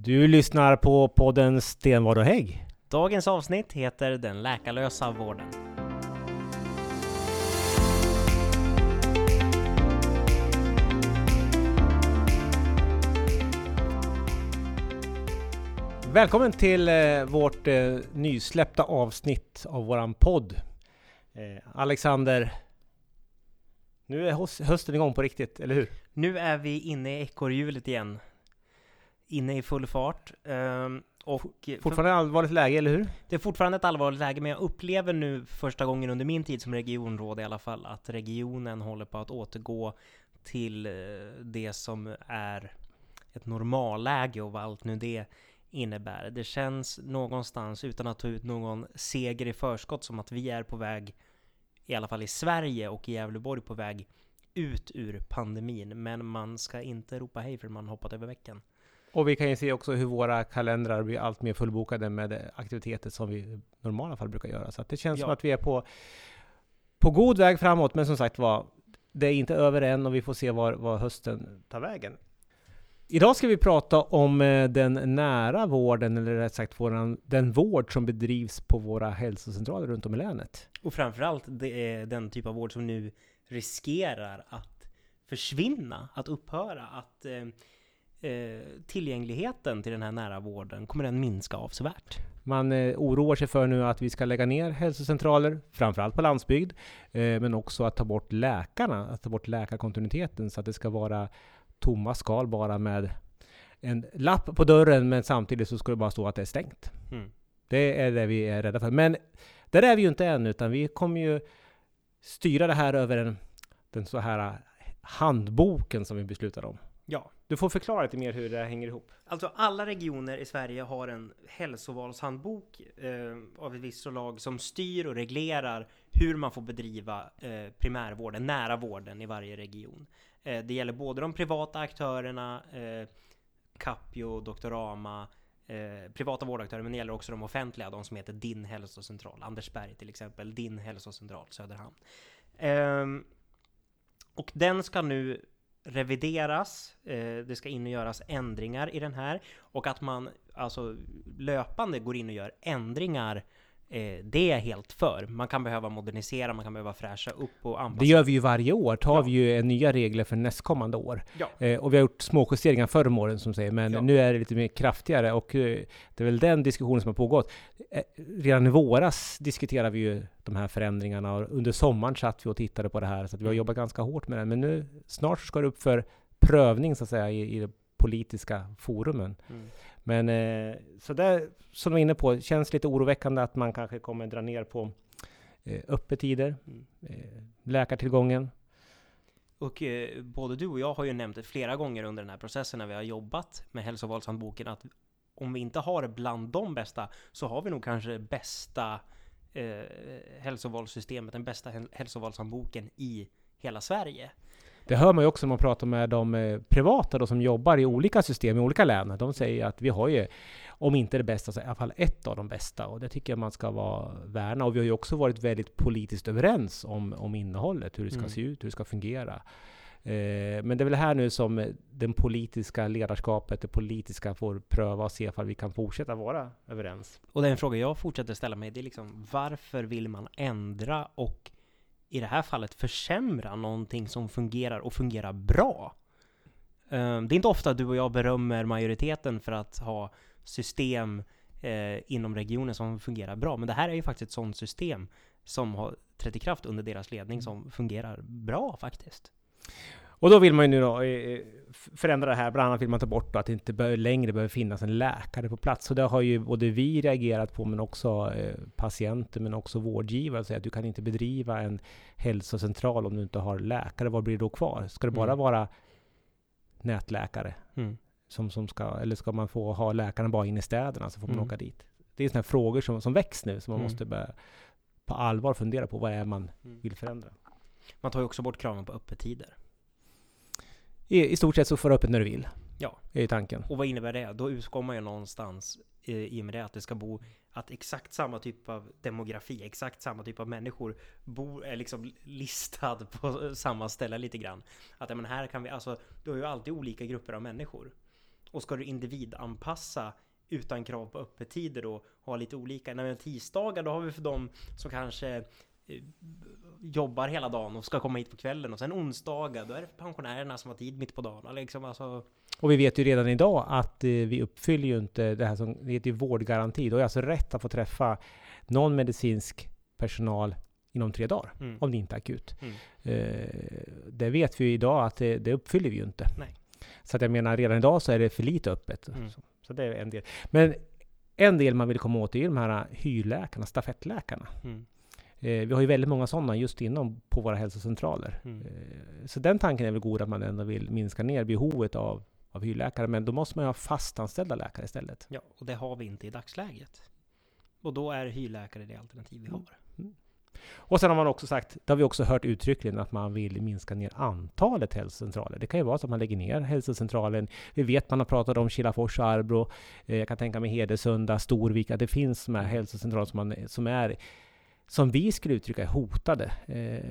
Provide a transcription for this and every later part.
Du lyssnar på podden Stenvard och Hägg. Dagens avsnitt heter Den läkarlösa vården. Välkommen till eh, vårt eh, nysläppta avsnitt av våran podd. Eh, Alexander, nu är hösten igång på riktigt, eller hur? Nu är vi inne i ekorrhjulet igen. Inne i full fart. Ehm, och Fortfarande allvarligt läge, eller hur? det är fortfarande ett allvarligt läge, men jag upplever nu första gången under min tid som regionråd i alla fall, att regionen håller på att återgå till eh, det som är ett normalläge och vad allt nu det innebär. Det känns någonstans, utan att ta ut någon seger i förskott, som att vi är på väg, i alla fall i Sverige och i Gävleborg, på väg ut ur pandemin. Men man ska inte ropa hej för man hoppat över veckan. Och vi kan ju se också hur våra kalendrar blir allt mer fullbokade med aktiviteter som vi i normala fall brukar göra. Så det känns Ja. som att vi är på, på god väg framåt, men som sagt var, det är inte över än och vi får se var, var hösten tar vägen. Idag ska vi prata om eh, den nära vården, eller rätt sagt våran, den vård som bedrivs på våra hälsocentraler runt om i länet. Och framförallt det är den typ av vård som nu riskerar att försvinna, att upphöra, att eh, tillgängligheten till den här nära vården kommer den minska avsevärt. Man eh, oroar sig för nu att vi ska lägga ner hälsocentraler, framförallt på landsbygd, eh, men också att ta bort läkarna, att ta bort läkarkontinuiteten så att det ska vara tomma skal bara med en lapp på dörren, men samtidigt så ska det bara stå att det är stängt. Mm. Det är det vi är rädda för. Men där är vi ju inte än, utan vi kommer ju styra det här över en, den så här handboken som vi beslutade om. Ja, du får förklara lite mer hur det hänger ihop. alltså alla regioner i Sverige har en hälsovalshandbok eh, av ett visst slag som styr och reglerar hur man får bedriva eh, primärvården, nära vården i varje region. Eh, det gäller både de privata aktörerna, eh, Capio, Doktorama, eh, privata vårdaktörer, men det gäller också de offentliga, de som heter Din hälsocentral, Andersberg till exempel, Din hälsocentral, Söderhamn. Eh, och den ska nu revideras, eh, det ska in och göras ändringar i den här och att man alltså löpande går in och gör ändringar eh, det är jag helt för. Man kan behöva modernisera, man kan behöva fräscha upp och anpassa. Det gör vi ju varje år, tar Ja. vi ju nya regler för nästkommande år. Ja. Eh, och vi har gjort små justeringar förr om åren som säger, men Ja. nu är det lite mer kraftigare och eh, det är väl den diskussionen som har pågått. Eh, redan i våras diskuterade vi ju de här förändringarna och under sommaren satt vi och tittade på det här så vi har Mm. jobbat ganska hårt med det. Men nu snart ska det upp för prövning så att säga i, i de politiska forumen. Mm. Men eh, så där, som du var inne på, känns lite oroväckande att man kanske kommer dra ner på eh, öppettider, Mm. eh, läkartillgången. Och eh, både du och jag har ju nämnt det flera gånger under den här processen när vi har jobbat med hälsovalshandboken att om vi inte har bland de bästa så har vi nog kanske det bästa eh, hälsovalssystemet, den bästa häl- hälsovalshandboken i hela Sverige. Det hör man ju också när man pratar med de eh, privata då, som jobbar i olika system i olika län. De säger att vi har ju, om inte det bästa, så i alla fall ett av de bästa. Och det tycker jag man ska vara värna. Och vi har ju också varit väldigt politiskt överens om, om innehållet, hur det ska Mm. se ut, hur det ska fungera. Eh, men det är väl här nu som den politiska ledarskapet, det politiska får pröva och se ifall vi kan fortsätta vara överens. Och den fråga jag fortsätter ställa mig det är liksom varför vill man ändra och i det här fallet försämra någonting som fungerar och fungerar bra? Ehm, det är inte ofta du och jag berömmer majoriteten för att ha system eh, inom regionen som fungerar bra, men det här är ju faktiskt ett sådant system som har trätt i kraft under deras ledning som fungerar bra faktiskt. Och då vill man ju nu då eh, förändra det här. Bland annat vill man ta bort då att det inte bör, längre behöver finnas en läkare på plats. Så det har ju både vi reagerat på, men också eh, patienter, men också vårdgivare. Säger att du kan inte bedriva en hälsocentral om du inte har läkare. Vad blir då kvar? Ska det bara Mm. vara nätläkare? Mm. Som, som ska, eller ska man få ha läkarna bara inne i städerna så får man Mm. åka dit? Det är sådana frågor som, som väcks nu, som man Mm. måste börja på allvar fundera på. Vad är man Mm. vill förändra? Man tar ju också bort kraven på öppettider. I, I stort sett så får du öppet när du vill. Ja. Är ju tanken. Och vad innebär det? Då utgår man ju någonstans eh, i och med det att det ska bo, att exakt samma typ av demografi, exakt samma typ av människor bor, är liksom listad på samma ställe lite grann. Att men här kan vi, alltså, du har ju alltid olika grupper av människor. Och ska du individanpassa utan krav på öppettider då, ha lite olika. Vi har tisdagar, då har vi för dem som kanske jobbar hela dagen och ska komma hit på kvällen och sen onsdagar, då är det pensionärerna som har tid mitt på dagen. Liksom alltså, Och vi vet ju redan idag att eh, vi uppfyller ju inte det här som det heter vårdgaranti. Då är alltså rätt att få träffa någon medicinsk personal inom tre dagar, mm, om det inte är akut. mm, Eh, det vet vi ju idag att det, det uppfyller vi ju inte. Nej. Så att jag menar, redan idag så är det för lite öppet. Mm. Så, så det är en del. Men en del man vill komma åt är ju de här hyrläkarna, stafettläkarna. mm, Eh, vi har ju väldigt många sådana just inom på våra hälsocentraler. mm. Eh, så den tanken är väl god att man ändå vill minska ner behovet av, av hyrläkare. Men då måste man ju ha fastanställda läkare istället. Ja, och det har vi inte i dagsläget. Och då är hyrläkare det alternativ vi Mm. har. Och sen har man också sagt, det har vi också hört uttryckligen, att man vill minska ner antalet hälsocentraler. Det kan ju vara så att man lägger ner hälsocentralen. Vi vet, man har pratat om Kilafors och Arbro. Eh, jag kan tänka mig Hedesunda, Storvik, att det finns de här hälsocentraler som, man, som är, som vi skulle uttrycka är hotade. Eh,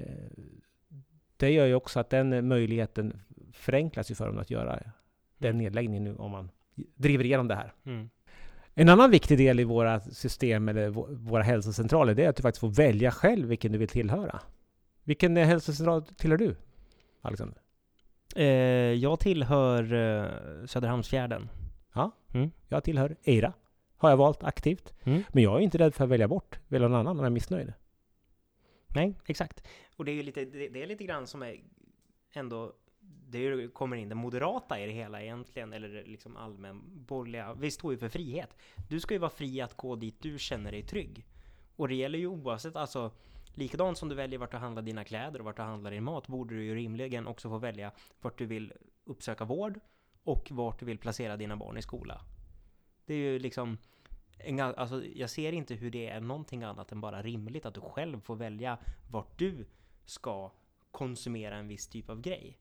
det gör ju också att den möjligheten förenklas ju för dem att göra den nedläggningen nu, om man driver igenom det här. Mm. En annan viktig del i våra system, eller vå- våra hälsocentraler, det är att du faktiskt får välja själv vilken du vill tillhöra. Vilken eh, hälsocentral tillhör du, Alexander? Eh, jag tillhör eh, Söderhamnsfjärden. Jag tillhör EIRA. Har jag valt aktivt. Mm. Men jag är inte rädd för att välja bort, välja någon annan om jag är missnöjd. Nej, exakt. Och det är ju lite, det, det är lite grann som är ändå det kommer in det moderata i det hela egentligen, eller liksom allmän borgerliga. Vi står ju för frihet. Du ska ju vara fri att gå dit du känner dig trygg. Och det gäller ju oavsett, alltså likadant som du väljer vart du handlar dina kläder och vart du handlar din mat, borde du ju rimligen också få välja vart du vill uppsöka vård och vart du vill placera dina barn i skola. Det är ju liksom en, alltså, jag ser inte hur det är någonting annat än bara rimligt att du själv får välja vart du ska konsumera en viss typ av grej.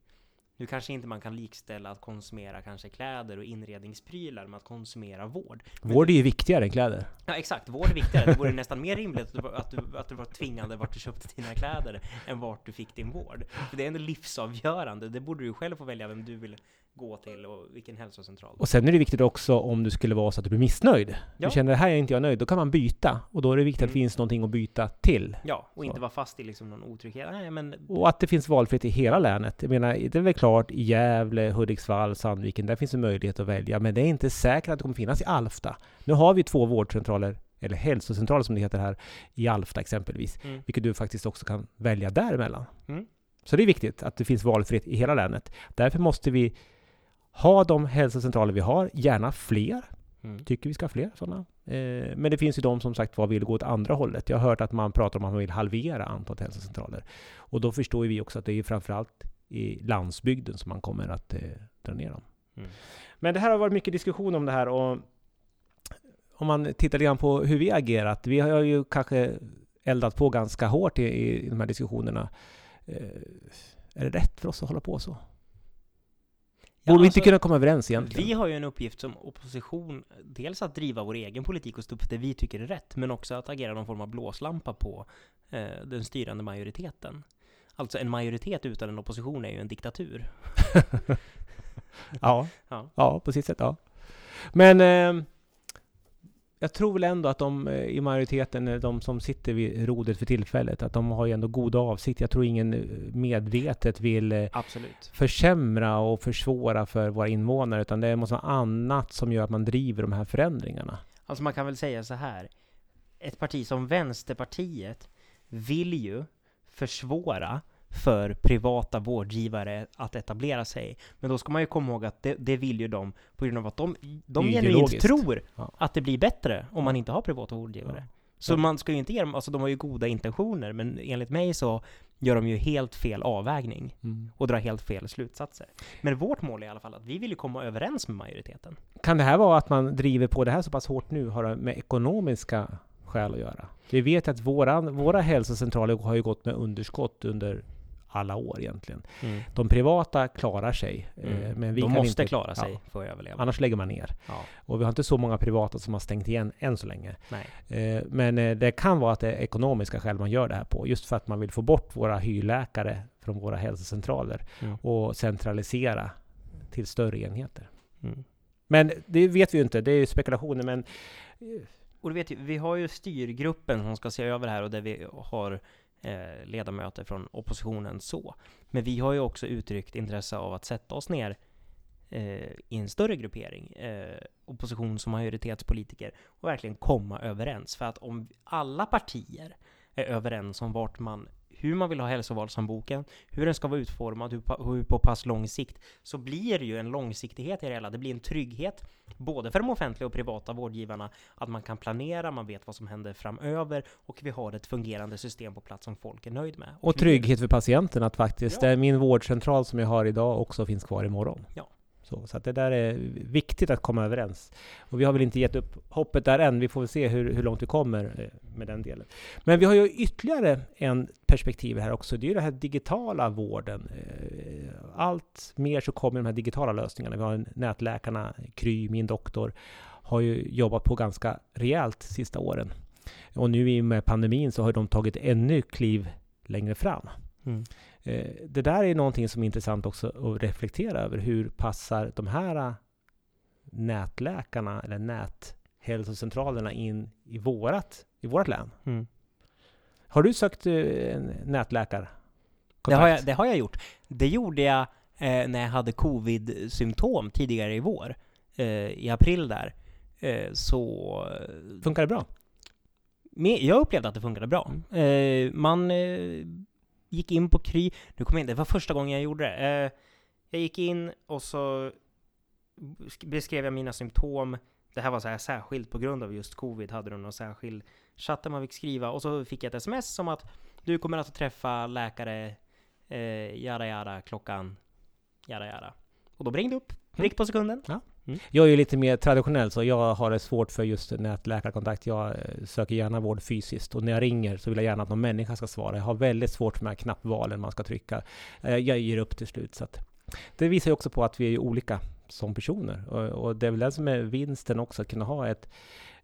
Nu kanske inte man kan likställa att konsumera kanske kläder och inredningsprylar med att konsumera vård. Vård är ju viktigare än kläder. Ja exakt, vård är viktigare. Det vore nästan mer rimligt att du, att, du, att du var tvingande vart du köpte dina kläder än vart du fick din vård. För det är ändå livsavgörande. Det borde du själv få välja vem du vill gå till och vilken hälsocentral. Och sen är det viktigt också om du skulle vara så att du blir missnöjd. Ja. Du känner det här är inte jag nöjd, då kan man byta. Och då är det viktigt att det Mm. finns någonting att byta till. Ja, och inte Så. vara fast i liksom någon otrygghet. Nej, men Och att det finns valfrihet i hela länet. Jag menar, det är väl klart i Gävle, Hudiksvall, Sandviken, där finns det möjlighet att välja. Men det är inte säkert att det kommer finnas i Alfta. Nu har vi två vårdcentraler, eller hälsocentraler som det heter här, i Alfta exempelvis. Mm. Vilket du faktiskt också kan välja däremellan. Mm. Så det är viktigt att det finns valfrihet i hela länet. Därför måste vi ha de hälsocentraler vi har, gärna fler. Mm. Tycker vi ska ha fler sådana. Eh, men det finns ju de som sagt var vill gå åt andra hållet. Jag har hört att man pratar om att man vill halvera antalet hälsocentraler. Och då förstår ju vi också att det är framförallt i landsbygden som man kommer att eh, dra ner dem. Mm. Men det här har varit mycket diskussion om det här och om man tittar lite grann på hur vi agerat. Vi har ju kanske eldat på ganska hårt i, i de här diskussionerna. Eh, är det rätt för oss att hålla på så? Ja, Borde vi inte alltså, kunna komma överens egentligen? Vi har ju en uppgift som opposition, dels att driva vår egen politik och stå upp för det vi tycker är rätt, men också att agera någon form av blåslampa på eh, den styrande majoriteten. Alltså en majoritet utan en opposition är ju en diktatur. Ja, Ja. ja på sitt sätt ja. Men eh, jag tror väl ändå att de eh, i majoriteten, eh, de som sitter vid rodret för tillfället, att de har ju ändå goda avsikter. Jag tror ingen eh, medvetet vill Absolut. försämra och försvåra för våra invånare, utan det måste vara annat som gör att man driver de här förändringarna. Alltså man kan väl säga så här. Ett parti som Vänsterpartiet vill ju försvåra för privata vårdgivare att etablera sig. Men då ska man ju komma ihåg att det, det vill ju de på grund av att de, de genuint tror Ja. att det blir bättre om man inte har privata vårdgivare. Ja. Så Ja. man ska ju inte ge dem, alltså de har ju goda intentioner, men enligt mig så gör de ju helt fel avvägning och drar helt fel slutsatser. Men vårt mål är i alla fall att vi vill ju komma överens med majoriteten. Kan det här vara att man driver på det här så pass hårt nu, har det med ekonomiska skäl att göra? Vi vet att våran, våra hälsocentraler har ju gått med underskott under alla år egentligen. De privata klarar sig, eh, Mm. men vi de måste inte, klara sig Ja, för att överleva. annars lägger man ner. Ja, Och vi har inte så många privata som har stängt igen än så länge. nej. Eh, Men eh, det kan vara att det är ekonomiska skäl man gör det här på. Just för att man vill få bort våra hyrläkare från våra hälsocentraler Mm. och centralisera till större enheter. Mm. Men det vet vi ju inte, det är ju spekulationer, men Och du vet vi har ju styrgruppen som ska se över det här och där vi har eh, ledamöter från oppositionen så. Men vi har ju också uttryckt intresse av att sätta oss ner eh, i en större gruppering, eh, oppositions och majoritetspolitiker, och verkligen komma överens. För att om alla partier är överens om vart man hur man vill ha hälsovalshandboken, hur den ska vara utformad, hur, pa- hur på pass lång sikt, så blir det ju en långsiktighet i det hela. Det blir en trygghet, både för de offentliga och privata vårdgivarna, att man kan planera, man vet vad som händer framöver, och vi har ett fungerande system på plats som folk är nöjd med. och trygghet för patienten att faktiskt Ja. eh, min vårdcentral som jag har idag också finns kvar imorgon. Ja. Så, så att det där är viktigt att komma överens. Och vi har väl inte gett upp hoppet där än. Vi får väl se hur, hur långt vi kommer eh, med den delen. Men vi har ju ytterligare en perspektiv här också. Det är ju den här digitala vården. Eh, allt mer så kommer de här digitala lösningarna. Vi har nätläkarna, Kry, Min doktor, har ju jobbat på ganska rejält sista åren. Och nu i och med pandemin så har de tagit ännu kliv längre fram. Mm. Eh, Det där är någonting som är intressant också att reflektera över. Hur passar de här nätläkarna eller näthälsocentralerna in i vårat, i vårat län? Mm. Har du sökt eh, en nätläkare? Det har, jag, det har jag gjort. Det gjorde jag eh, när jag hade covid-symptom tidigare i vår, eh, i april där. Eh, så eh, Funkar det bra? Men jag upplevde att det funkade bra. Eh, man gick in på Kry, nu kommer jag in, det var första gången jag gjorde det. Eh, jag gick in och så sk- beskrev jag mina symptom. Det här var så här särskilt på grund av just covid, hade de någon särskild chatt där man fick skriva. Och så fick jag ett sms som att du kommer att träffa läkare, eh, jada jada, klockan, jada jada. Och de ringde upp, prick på sekunden. Mm. Jag är ju lite mer traditionell, så jag har det svårt för just nätläkarkontakt. Jag eh, söker gärna vård fysiskt och när jag ringer så vill jag gärna att någon människa ska svara. Jag har väldigt svårt för de här knappvalen man ska trycka. Eh, jag ger upp till slut. Så att det visar ju också på att vi är olika som personer och, det är väl det som är vinsten också, att kunna ha ett,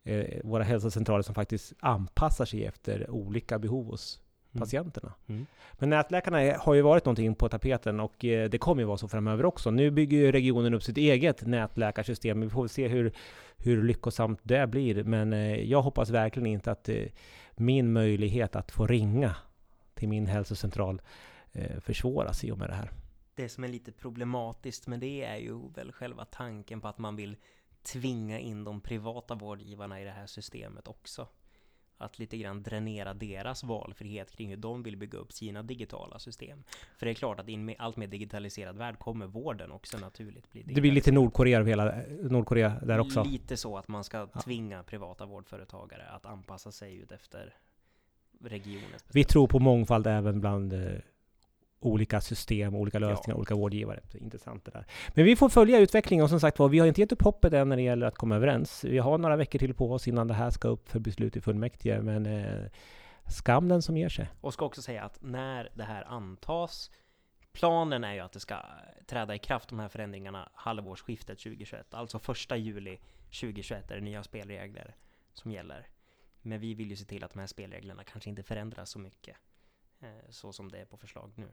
eh, våra hälsocentraler som faktiskt anpassar sig efter olika behov hos patienterna. Mm. Men nätläkarna har ju varit någonting på tapeten och eh, det kommer ju vara så framöver också. Nu bygger ju regionen upp sitt eget nätläkarsystem. Vi får se hur, hur lyckosamt det blir. Men eh, jag hoppas verkligen inte att eh, min möjlighet att få ringa till min hälsocentral försvåras i och med det här. Det som är lite problematiskt med det är ju väl själva tanken på att man vill tvinga in de privata vårdgivarna i det här systemet också. Att lite grann dränera deras valfrihet kring hur de vill bygga upp sina digitala system. För det är klart att i en allt mer digitaliserad värld kommer vården också naturligt bli Det blir lite digitaliserad. Nordkorea över hela Nordkorea där också. Lite så att man ska Ja. tvinga privata vårdföretagare att anpassa sig ut efter regionens Vi tror på mångfald även bland eh, olika system, olika Ja. lösningar, olika vårdgivare. Intressant det där. Men vi får följa utvecklingen och som sagt var, vi har inte gett upp hoppet än när det gäller att komma överens. Vi har några veckor till på oss innan det här ska upp för beslut i fullmäktige, men eh, skam den som ger sig. Och ska också säga att när det här antas Planen är ju att det ska träda i kraft de här förändringarna halvårsskiftet 2021 Alltså första juli 2021 är det nya spelregler som gäller Men vi vill ju se till att de här spelreglerna kanske inte förändras så mycket eh, Så som det är på förslag nu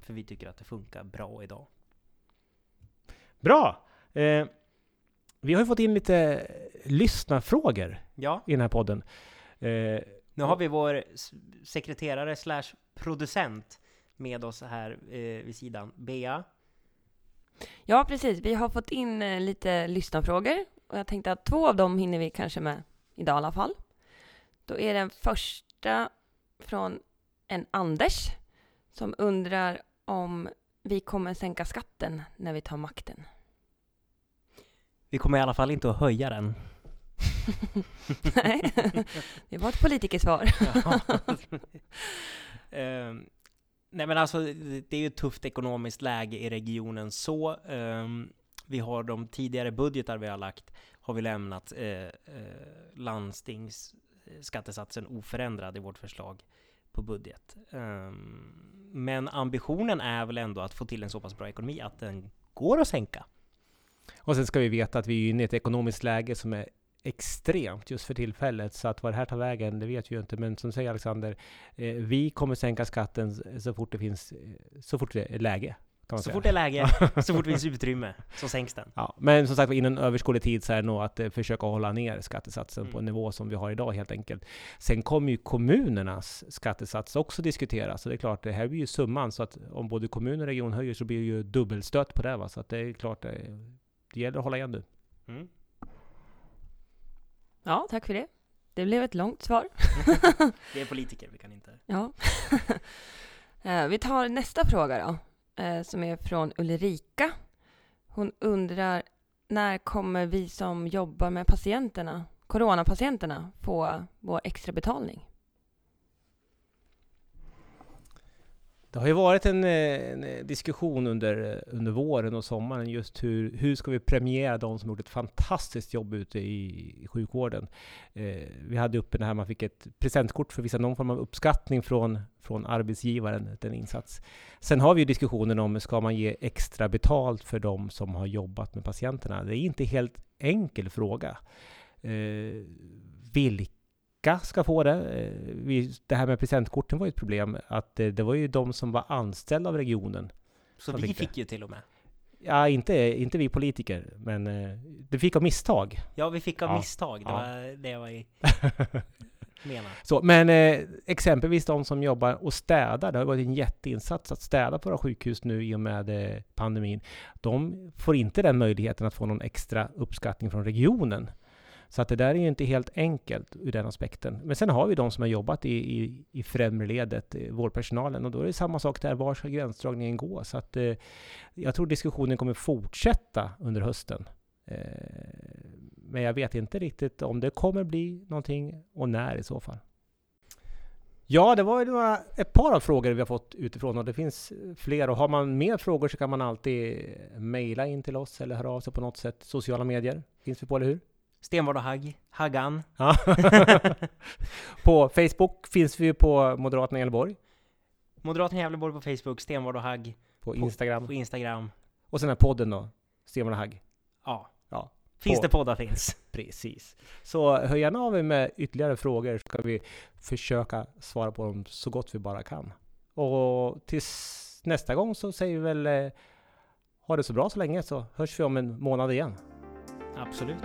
För vi tycker att det funkar bra idag Bra! Eh, vi har ju fått in lite lyssnarfrågor Ja, i den här podden. Eh, nu har vi vår sekreterare slash producent med oss här eh, vid sidan Bea Ja, precis. Vi har fått in eh, lite lyssnarfrågor och jag tänkte att två av dem hinner vi kanske med idag i alla fall. Då är den första från en Anders som undrar om vi kommer sänka skatten när vi tar makten. Vi kommer i alla fall inte att höja den Nej, det var ett politikersvar. Ehm, nej men alltså, det det är ju ett tufft ekonomiskt läge i regionen så. ehm, vi har de tidigare budgetar vi har lagt, har vi lämnat eh, eh, landstingsskattesatsen oförändrad i vårt förslag på budget. Ehm, men ambitionen är väl ändå att få till en så pass bra ekonomi att den går att sänka. och sen ska vi veta att vi är inne i ett ekonomiskt läge som är extremt just för tillfället. Så att vad det här tar vägen, det vet vi ju inte. Men som säger Alexander, eh, vi kommer sänka skatten så fort det finns, eh, så fort det är läge kan man Så säga. fort det är läge, så fort det finns utrymme, så sänks den. Ja, men som sagt inom överskådlig tid så är det nog att eh, försöka hålla ner skattesatsen på en Mm. nivå som vi har idag helt enkelt. Sen kommer ju kommunernas skattesats också diskuteras. Så det är klart, det här blir ju summan. Så att om både kommun och region höjer så blir det ju dubbelstöt på det. Va? Så att det är klart, det, det gäller att hålla igen nu. Mm. Ja, tack för det. Det blev ett långt svar. Vi är politiker, vi kan inte... Ja. Eh, Vi tar nästa fråga då, eh, som är från Ulrika. Hon undrar när kommer vi som jobbar med patienterna, coronapatienterna, få vår extra betalning? Det har ju varit en, eh, en eh, diskussion under, eh, under våren och sommaren just hur, hur ska vi premiera de som gjort ett fantastiskt jobb ute i, i sjukvården. Eh, vi hade uppe det här man fick ett presentkort för att visa någon form av uppskattning från, från arbetsgivaren, den insats. Sen har vi ju diskussionen om, ska man ge extra betalt för de som har jobbat med patienterna? Det är inte helt enkel fråga. Eh, vilka ska få det. Eh, Vi, det här med presentkorten var ju ett problem. Att eh, det var ju de som var anställda av regionen. Så vi fick fick ju till och med. Ja, inte, inte vi politiker, men eh, det fick av misstag. Ja, vi fick av Ja. misstag. Det Ja. var det jag var i- menar. Så, men eh, exempelvis de som jobbar och städar, det har varit en jätteinsats att städa på våra sjukhus nu i och med eh, pandemin. De får inte den möjligheten att få någon extra uppskattning från regionen. Så att det där är ju inte helt enkelt ur den aspekten. Men sen har vi de som har jobbat i, i, i främre ledet, eh, vårdpersonalen, och då är det samma sak där. Var ska gränsdragningen gå? Så att eh, jag tror diskussionen kommer fortsätta under hösten. Eh, men jag vet inte riktigt om det kommer bli någonting och när i så fall. Ja, det var några, ett par av frågor vi har fått utifrån och det finns fler. Och har man mer frågor så kan man alltid mejla in till oss eller höra av sig på något sätt. Sociala medier finns vi på, eller hur? Stenvard och Hagg. Haggan. Ja. på Facebook finns vi på Moderaterna i Gävleborg. Moderaterna i Gävleborg på Facebook. Stenvard och Hagg På Instagram. på Instagram. Och sen är podden då. Stenman och Hagg. Ja. Ja. Finns På- det poddar finns. Precis. Så hör gärna av er med ytterligare frågor så ska vi försöka svara på dem så gott vi bara kan. Och tills nästa gång så säger vi väl eh, ha det så bra så länge så hörs vi om en månad igen. Absolut.